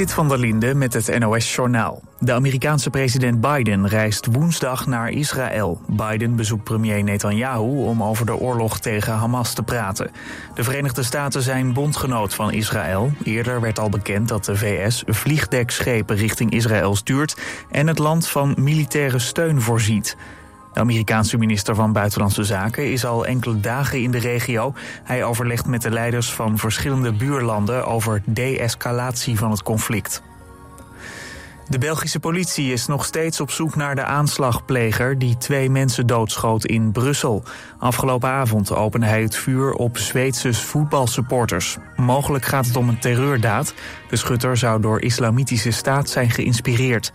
Zit van der Linde met het NOS-journaal. De Amerikaanse president Biden reist woensdag naar Israël. Biden bezoekt premier Netanyahu om over de oorlog tegen Hamas te praten. De Verenigde Staten zijn bondgenoot van Israël. Eerder werd al bekend dat de VS vliegdekschepen richting Israël stuurt... en het land van militaire steun voorziet. De Amerikaanse minister van Buitenlandse Zaken is al enkele dagen in de regio. Hij overlegt met de leiders van verschillende buurlanden over de-escalatie van het conflict. De Belgische politie is nog steeds op zoek naar de aanslagpleger die twee mensen doodschoot in Brussel. Afgelopen avond opende hij het vuur op Zweedse voetbalsupporters. Mogelijk gaat het om een terreurdaad. De schutter zou door islamitische staat zijn geïnspireerd.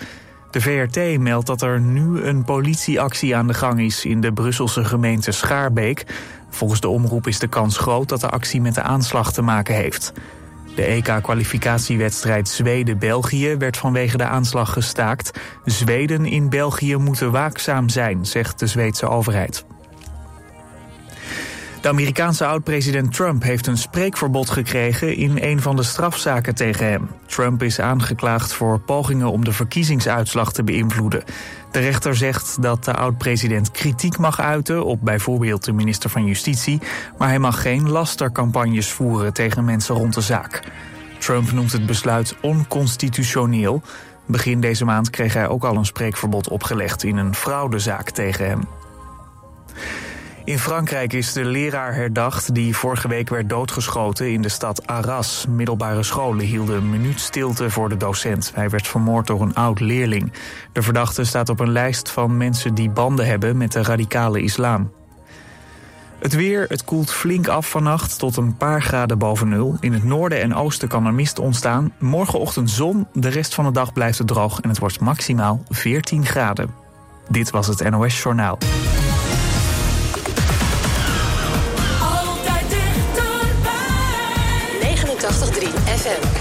De VRT meldt dat er nu een politieactie aan de gang is in de Brusselse gemeente Schaarbeek. Volgens de omroep is de kans groot dat de actie met de aanslag te maken heeft. De EK-kwalificatiewedstrijd Zweden-België werd vanwege de aanslag gestaakt. Zweden in België moeten waakzaam zijn, zegt de Zweedse overheid. De Amerikaanse oud-president Trump heeft een spreekverbod gekregen in een van de strafzaken tegen hem. Trump is aangeklaagd voor pogingen om de verkiezingsuitslag te beïnvloeden. De rechter zegt dat de oud-president kritiek mag uiten op bijvoorbeeld de minister van Justitie, maar hij mag geen lastercampagnes voeren tegen mensen rond de zaak. Trump noemt het besluit onconstitutioneel. Begin deze maand kreeg hij ook al een spreekverbod opgelegd in een fraudezaak tegen hem. In Frankrijk is de leraar herdacht die vorige week werd doodgeschoten in de stad Arras. Middelbare scholen hielden een minuut stilte voor de docent. Hij werd vermoord door een oud leerling. De verdachte staat op een lijst van mensen die banden hebben met de radicale islam. Het weer, het koelt flink af vannacht tot een paar graden boven nul. In het noorden en oosten kan er mist ontstaan. Morgenochtend zon, de rest van de dag blijft het droog... en het wordt maximaal 14 graden. Dit was het NOS Journaal. FM.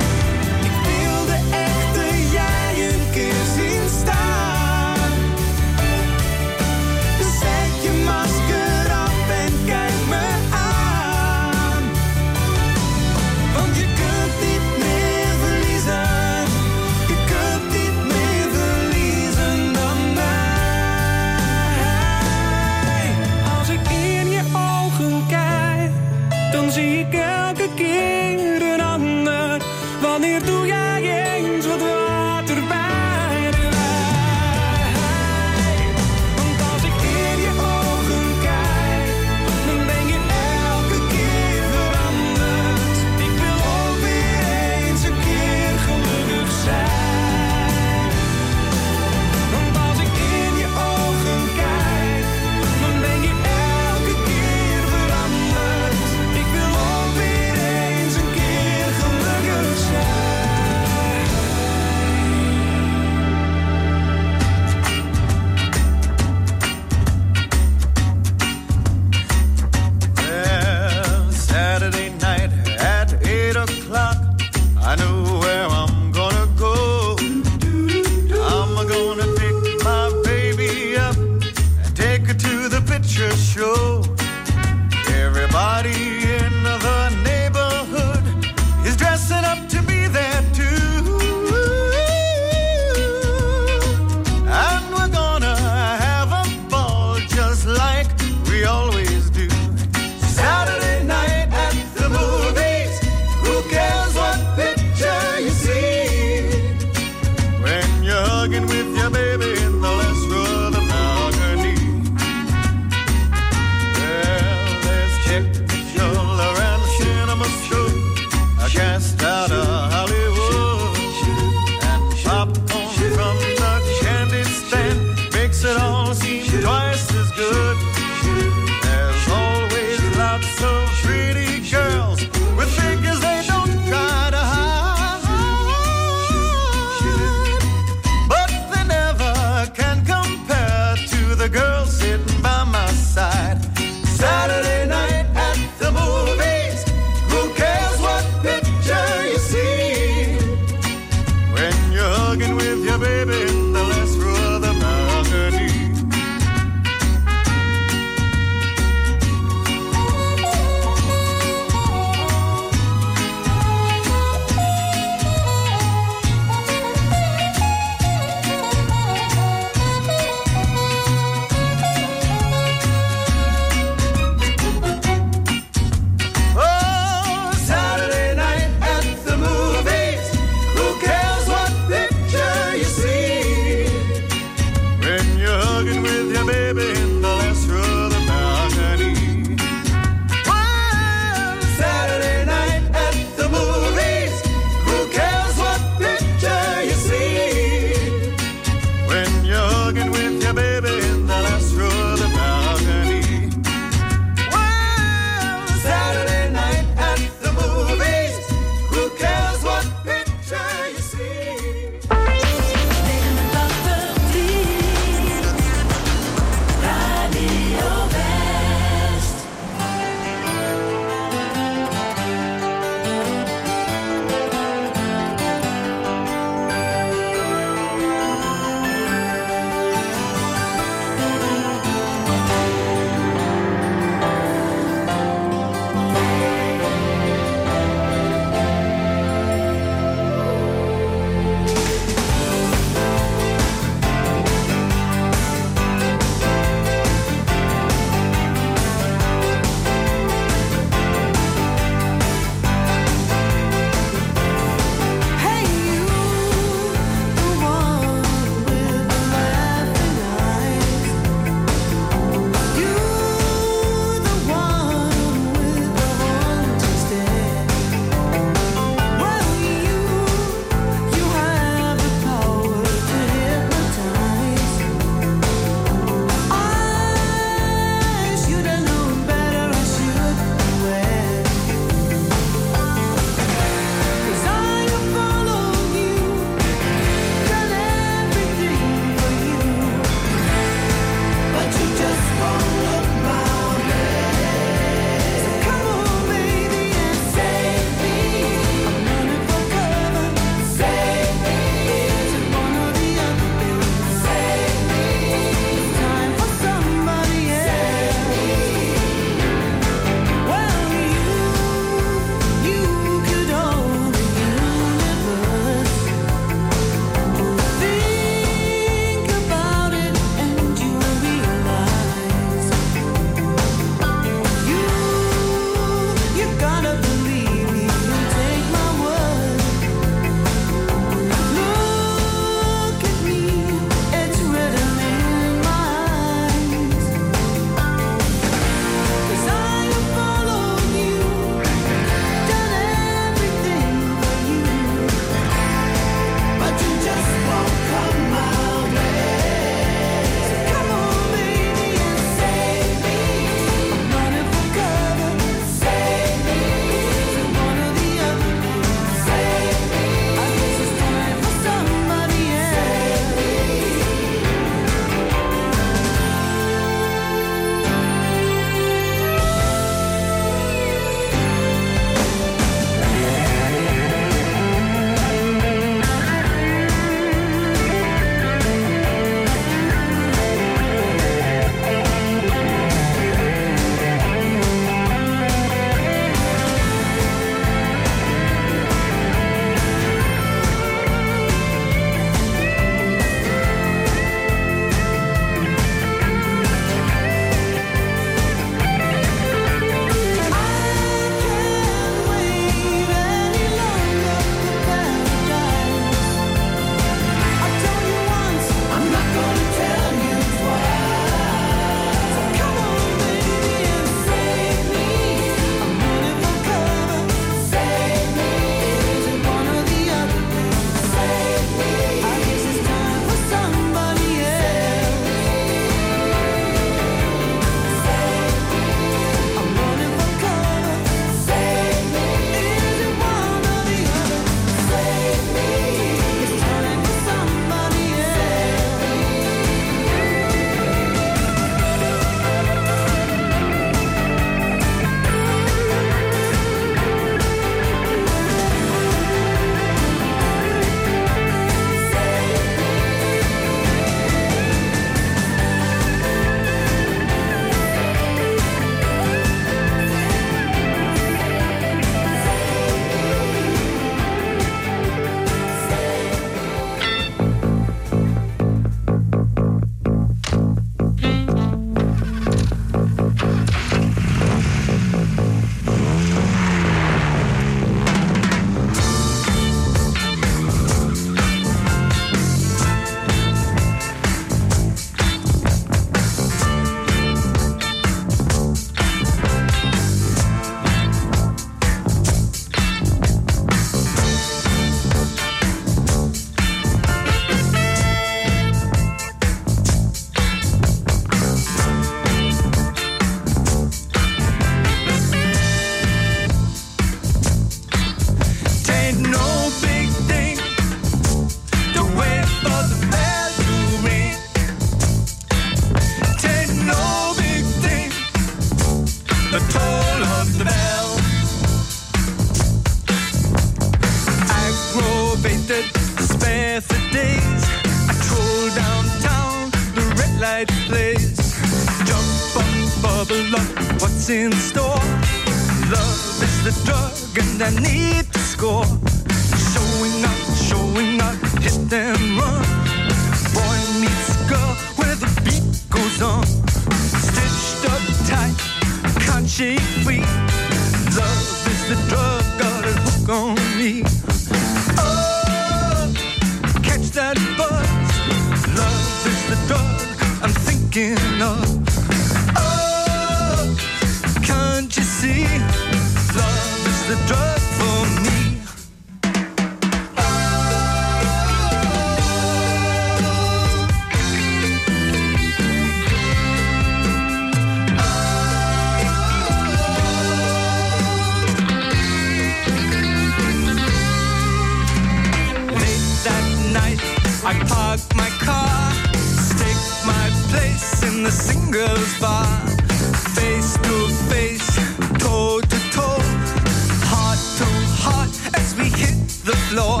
Floor.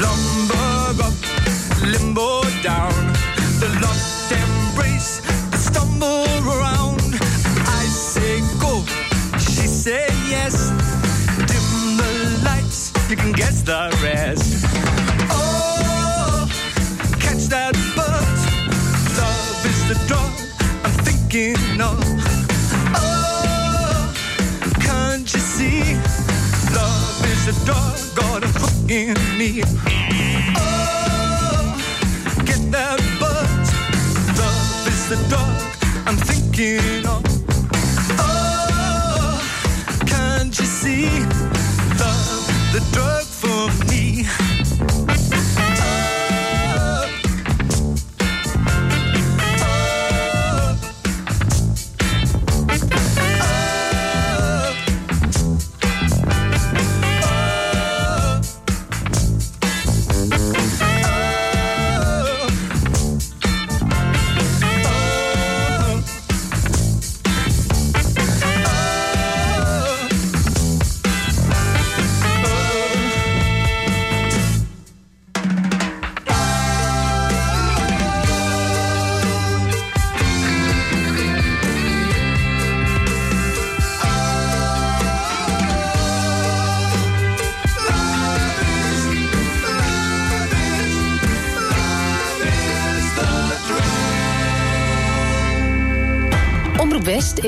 Lumber up, limbo down, the locked embrace, the stumble around. I say go, she say yes. Dim the lights, you can guess the rest. Oh, catch that buzz. Love is the drug I'm thinking of. Oh, can't you see? Love is a hook in me.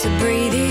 to breathe in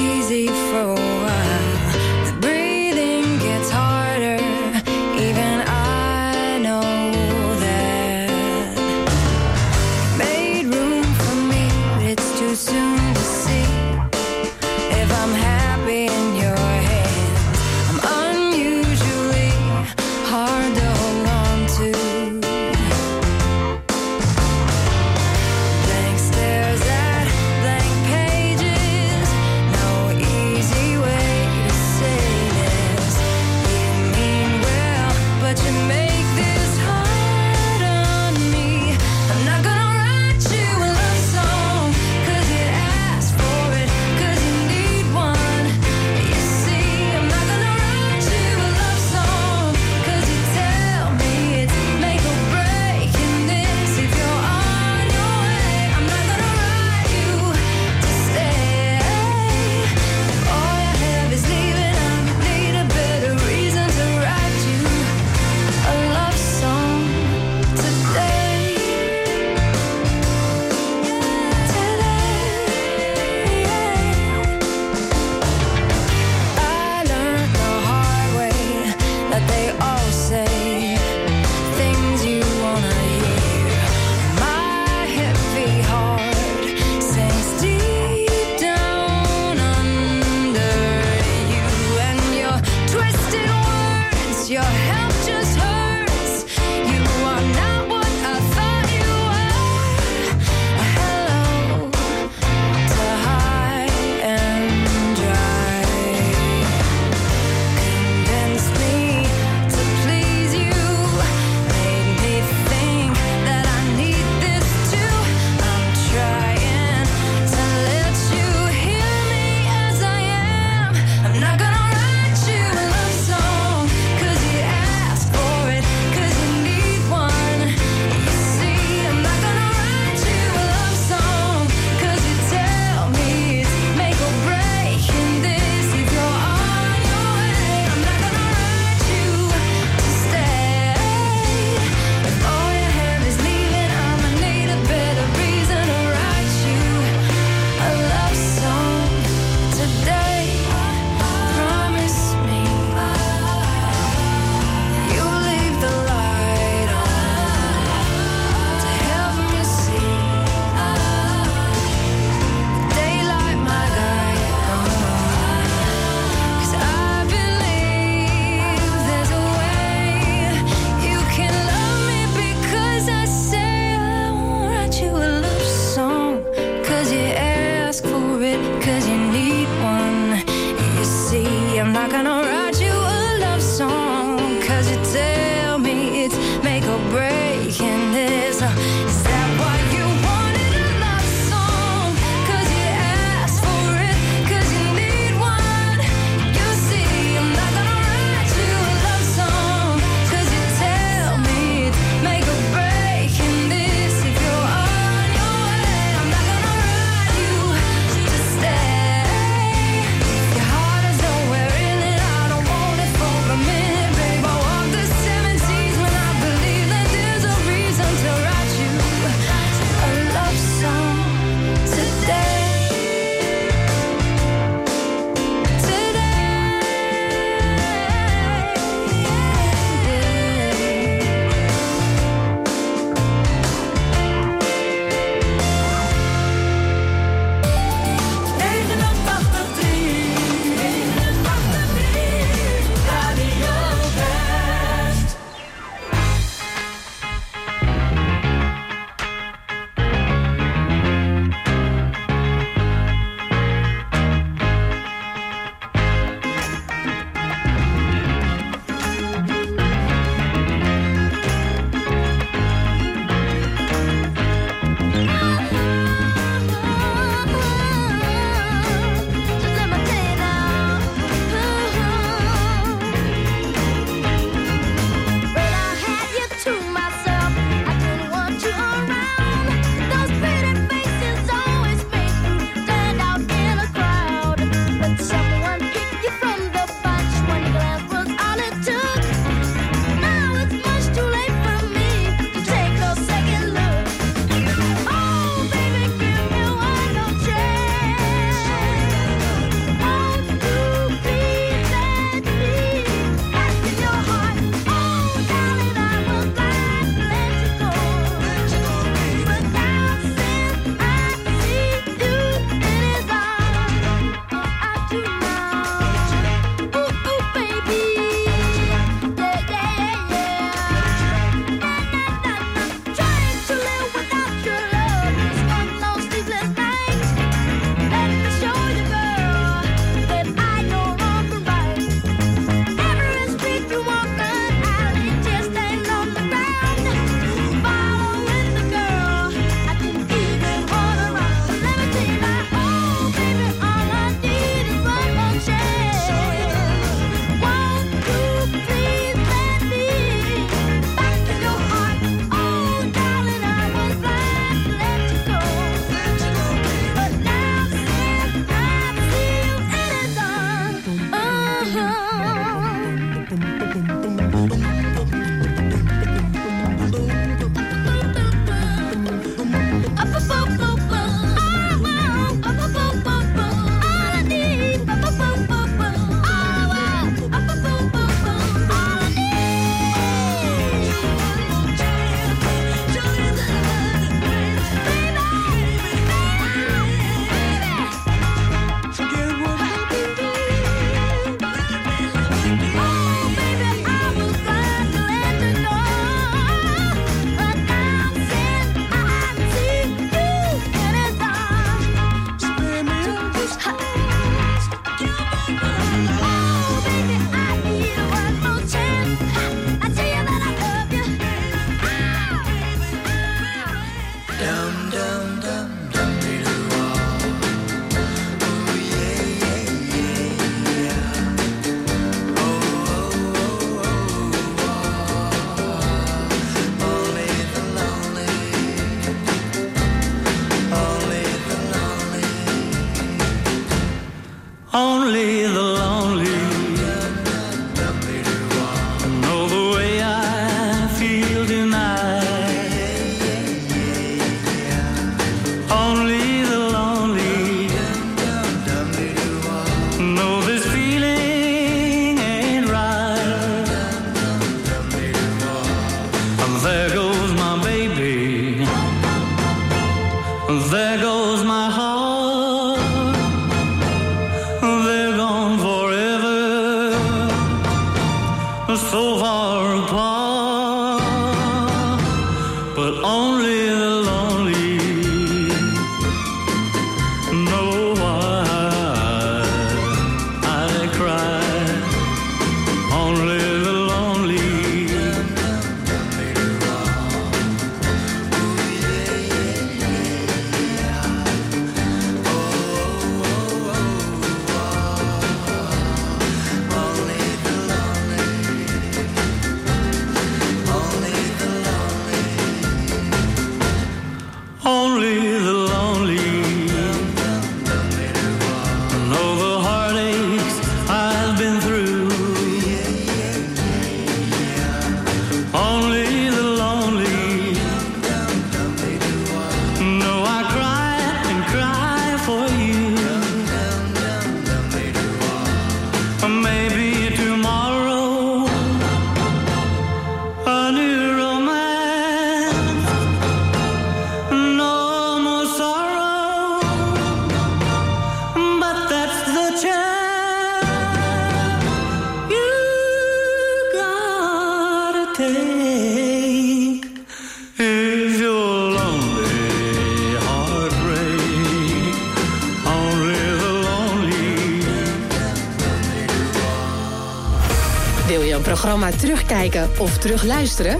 terugkijken of terugluisteren?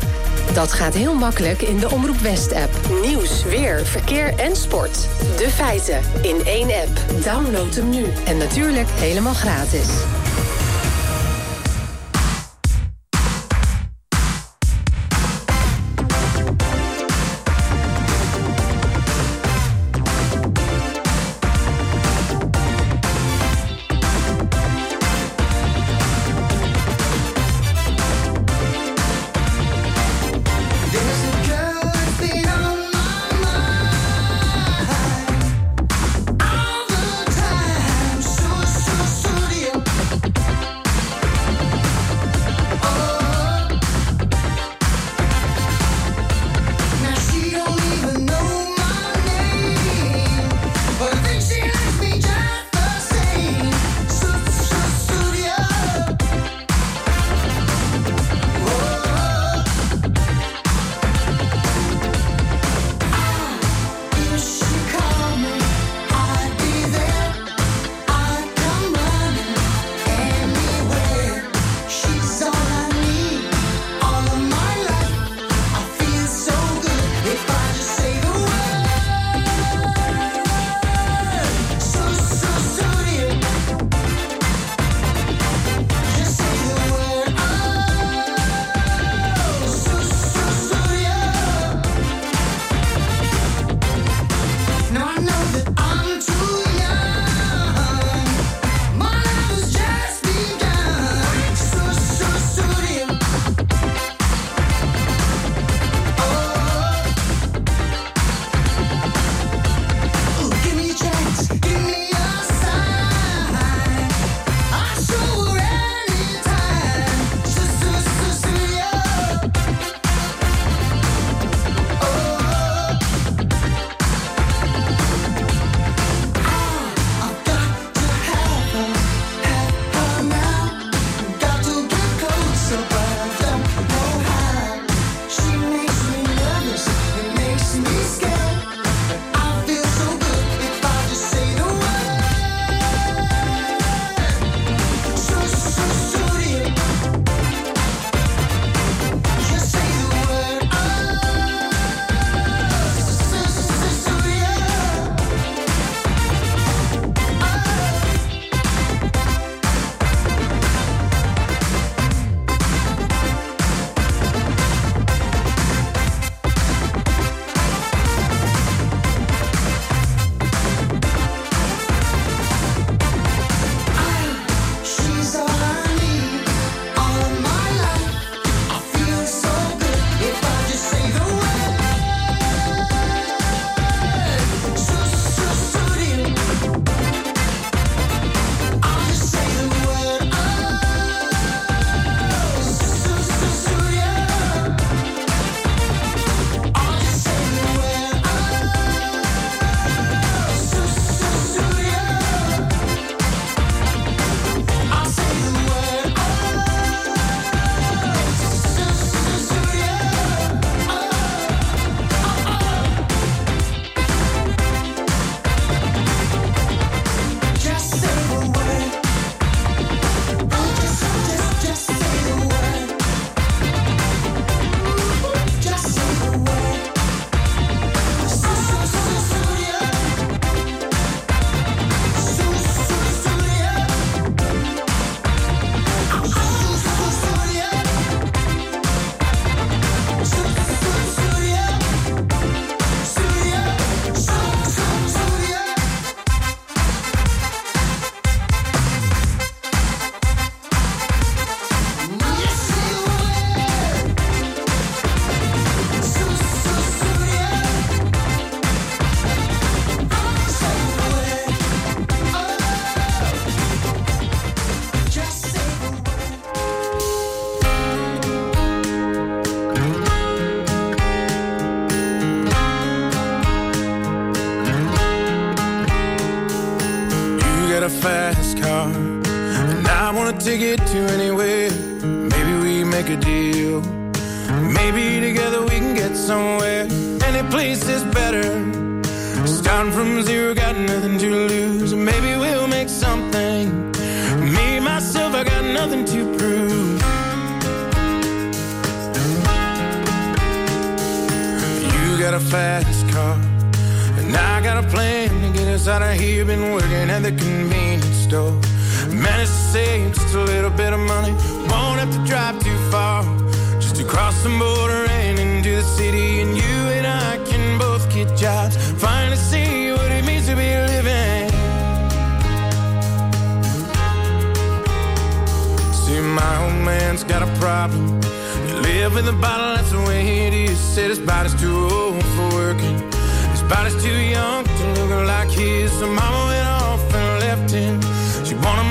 Dat gaat heel makkelijk in de Omroep West-app. Nieuws, weer, verkeer en sport. De feiten in één app. Download hem nu. En natuurlijk helemaal gratis.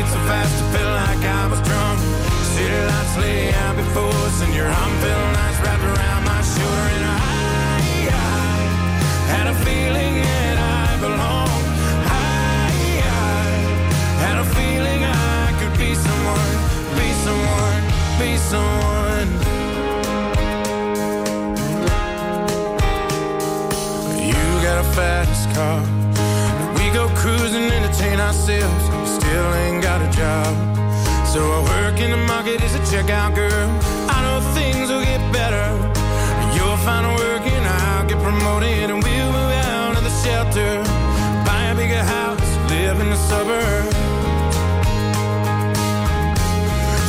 Speed so fast, it felt like I was drunk. City lights lay out before us, and your arm felt nice wrapped around my shoulder. And I, I had a feeling that I belonged. I, I had a feeling I could be someone, be someone, be someone. You got a fast car. Go cruising, entertain ourselves. Still ain't got a job. So I work in the market as a checkout girl. I know things will get better. You'll find work and I'll get promoted, and we'll move out of the shelter, buy a bigger house, live in the suburbs.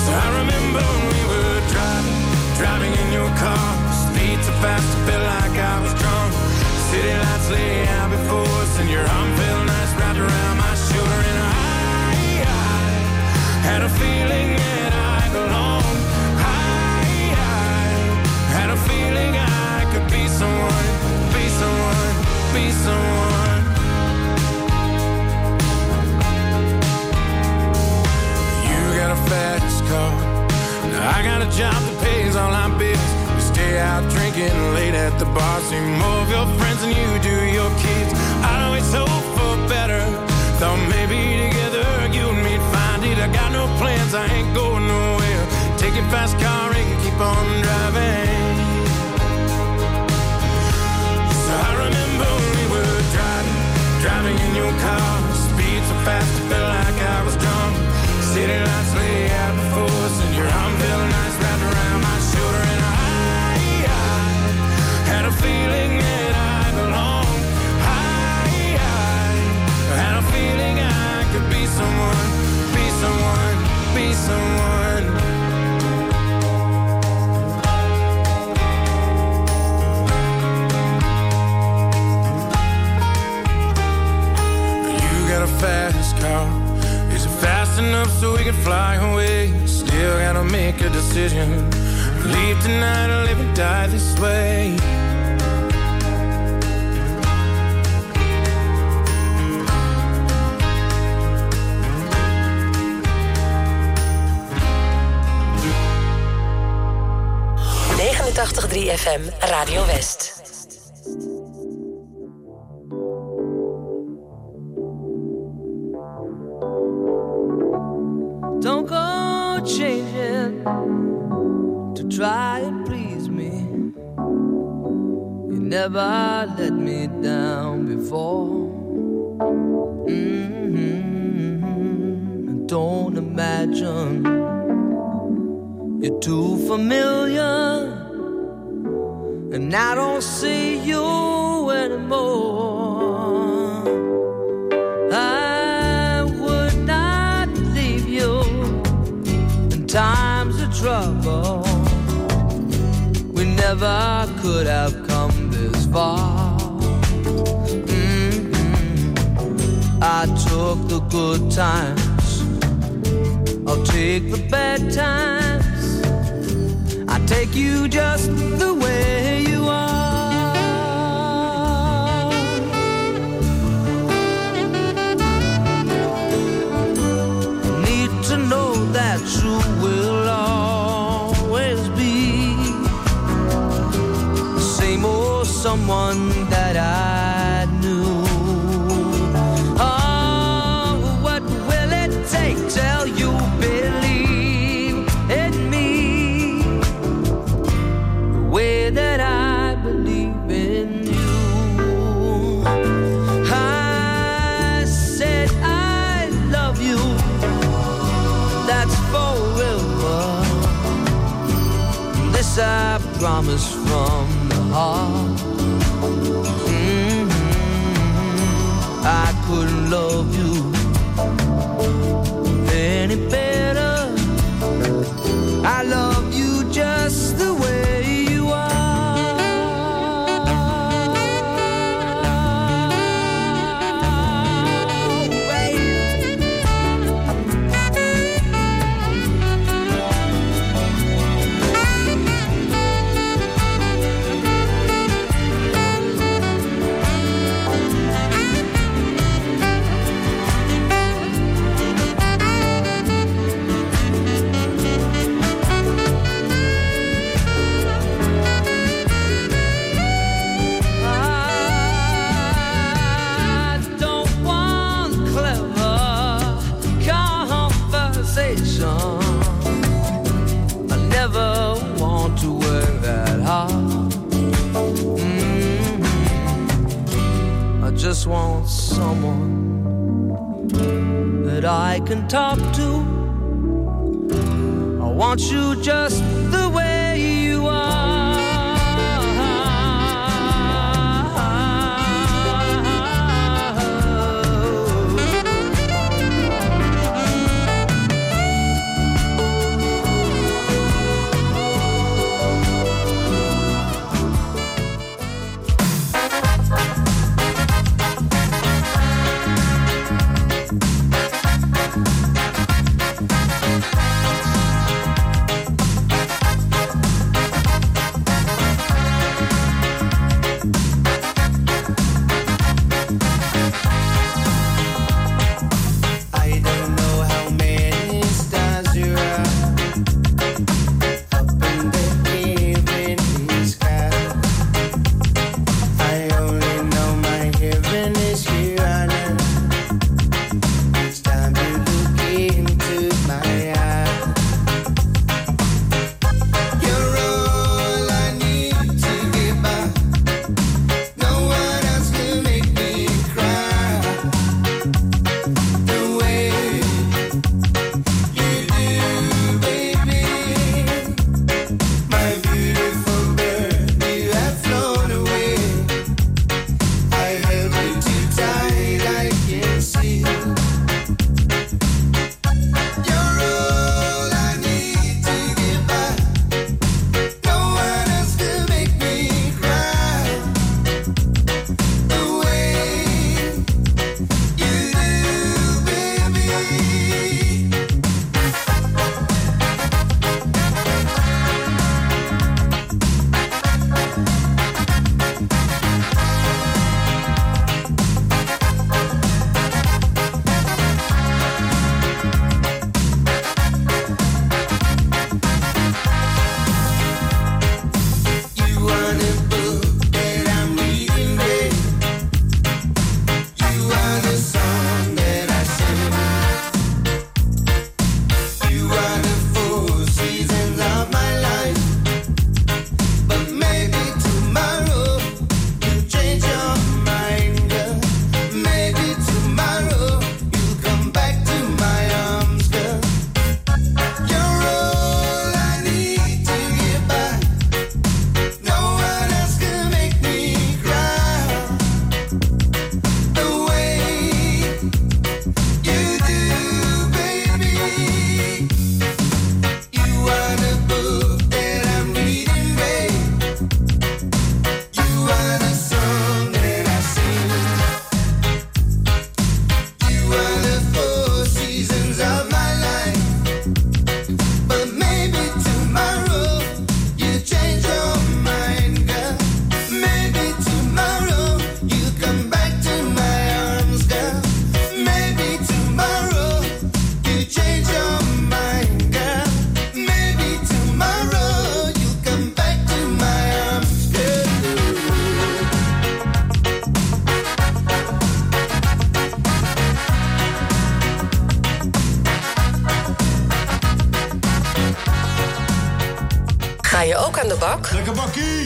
So I remember when we were driving, driving in your car. Speed so fast, it felt like I was drunk. City lights lay out before us, and your arm felt nice wrapped around my shoulder. And I, I had a feeling that I belonged. I, I had a feeling I could be someone, be someone, be someone. You got a fast car. Now I got a job that pays all my bills. We stay out drinking late at the bar. See more of your friends than you do your kids. Decision. Leave tonight or live and die this way. FM Radio West. Don't go changing to try and please me. You never let me down before. Mhm. Don't imagine you're too familiar, and I don't see you anymore. I would not leave you in times of trouble. We never could have come this far. Mhm. I took the good times, I'll take the bad times. I take you just the way you are. Need to know that you will always be the same old someone that I. I promise from the heart. someone that I can talk to. I want you just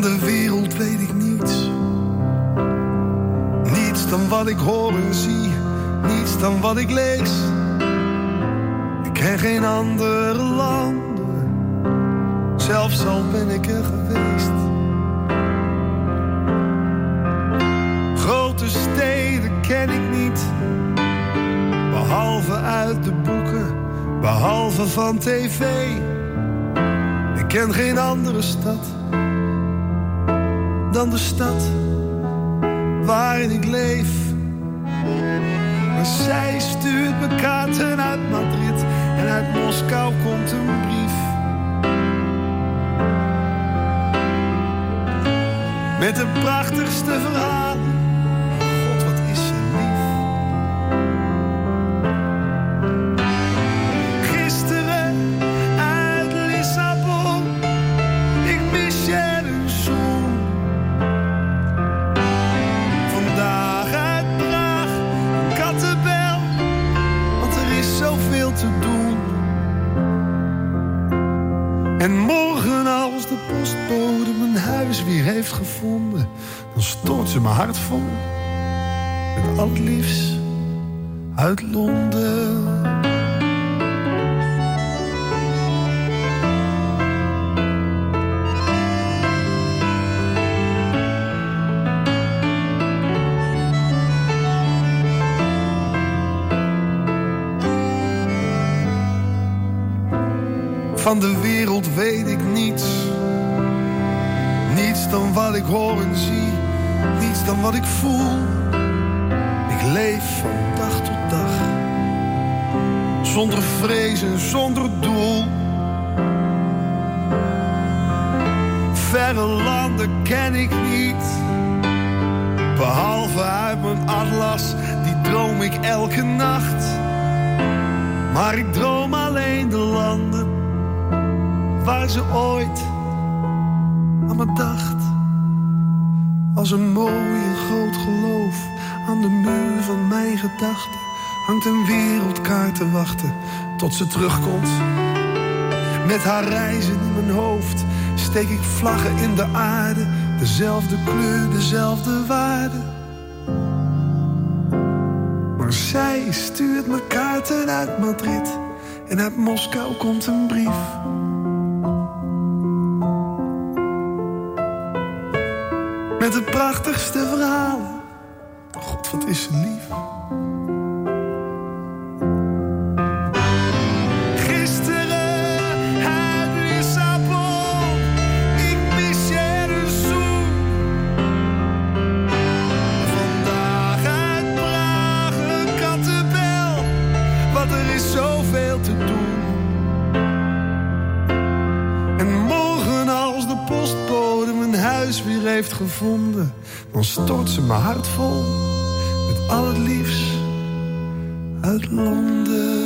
Van de wereld weet ik niets. Niets dan wat ik hoor en zie. Niets dan wat ik lees. Ik ken geen andere landen. Zelfs al ben ik er geweest. Grote steden ken ik niet. Behalve uit de boeken. Behalve van tv. Ik ken geen andere stad dan de stad waarin ik leef. Maar zij stuurt me kaarten uit Madrid en uit Moskou komt een brief. Met de prachtigste verhalen. Uit Londen. Van de wereld weet ik niets. Niets dan wat ik hoor en zie. Niets dan wat ik voel. Ik leef van dag tot. Zonder vrees en zonder doel. Verre landen ken ik niet. Behalve uit mijn atlas, die droom ik elke nacht. Maar ik droom alleen de landen waar ze ooit aan me dacht. Als een mooi en groot geloof aan de muur van mijn gedachten hangt een wereldkaart te wachten tot ze terugkomt. Met haar reizen in mijn hoofd steek ik vlaggen in de aarde, dezelfde kleur, dezelfde waarde. Maar zij stuurt me kaarten uit Madrid en uit Moskou komt een brief. Met de prachtigste verhalen. God, wat is ze lief. Heeft gevonden, dan stort ze mijn hart vol met al het liefst uit Londen.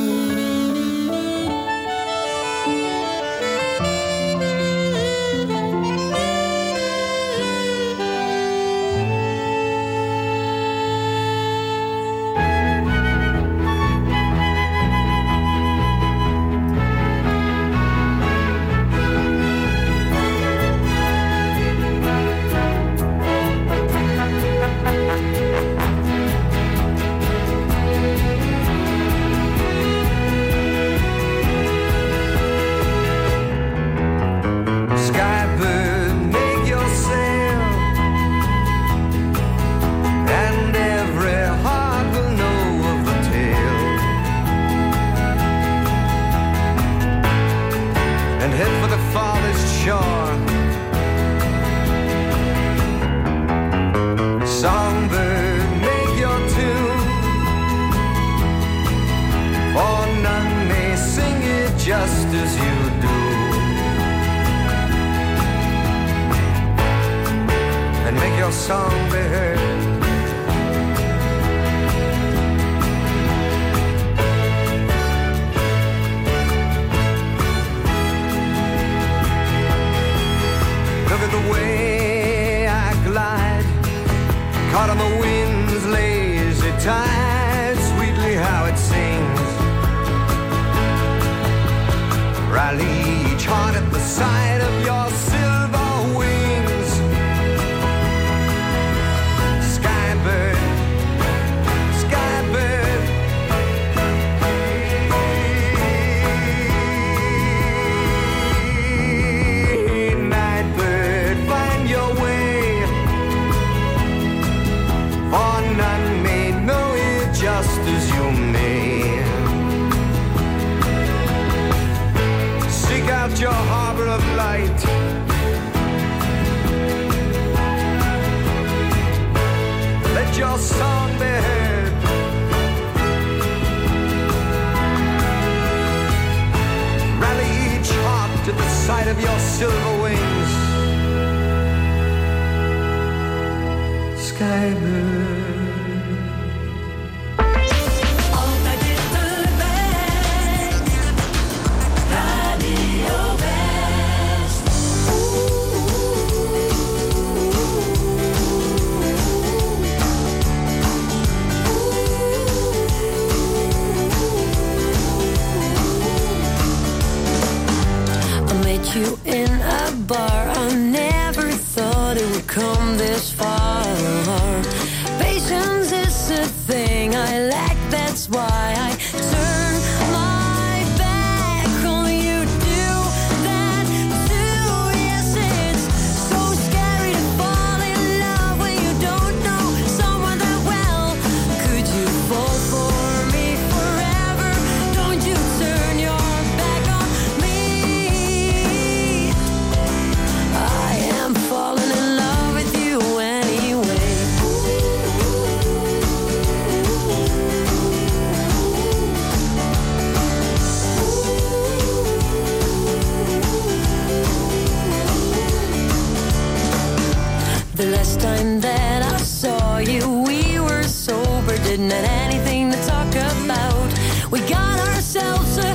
The last time that I saw you, we were sober, didn't have anything to talk about. We got ourselves a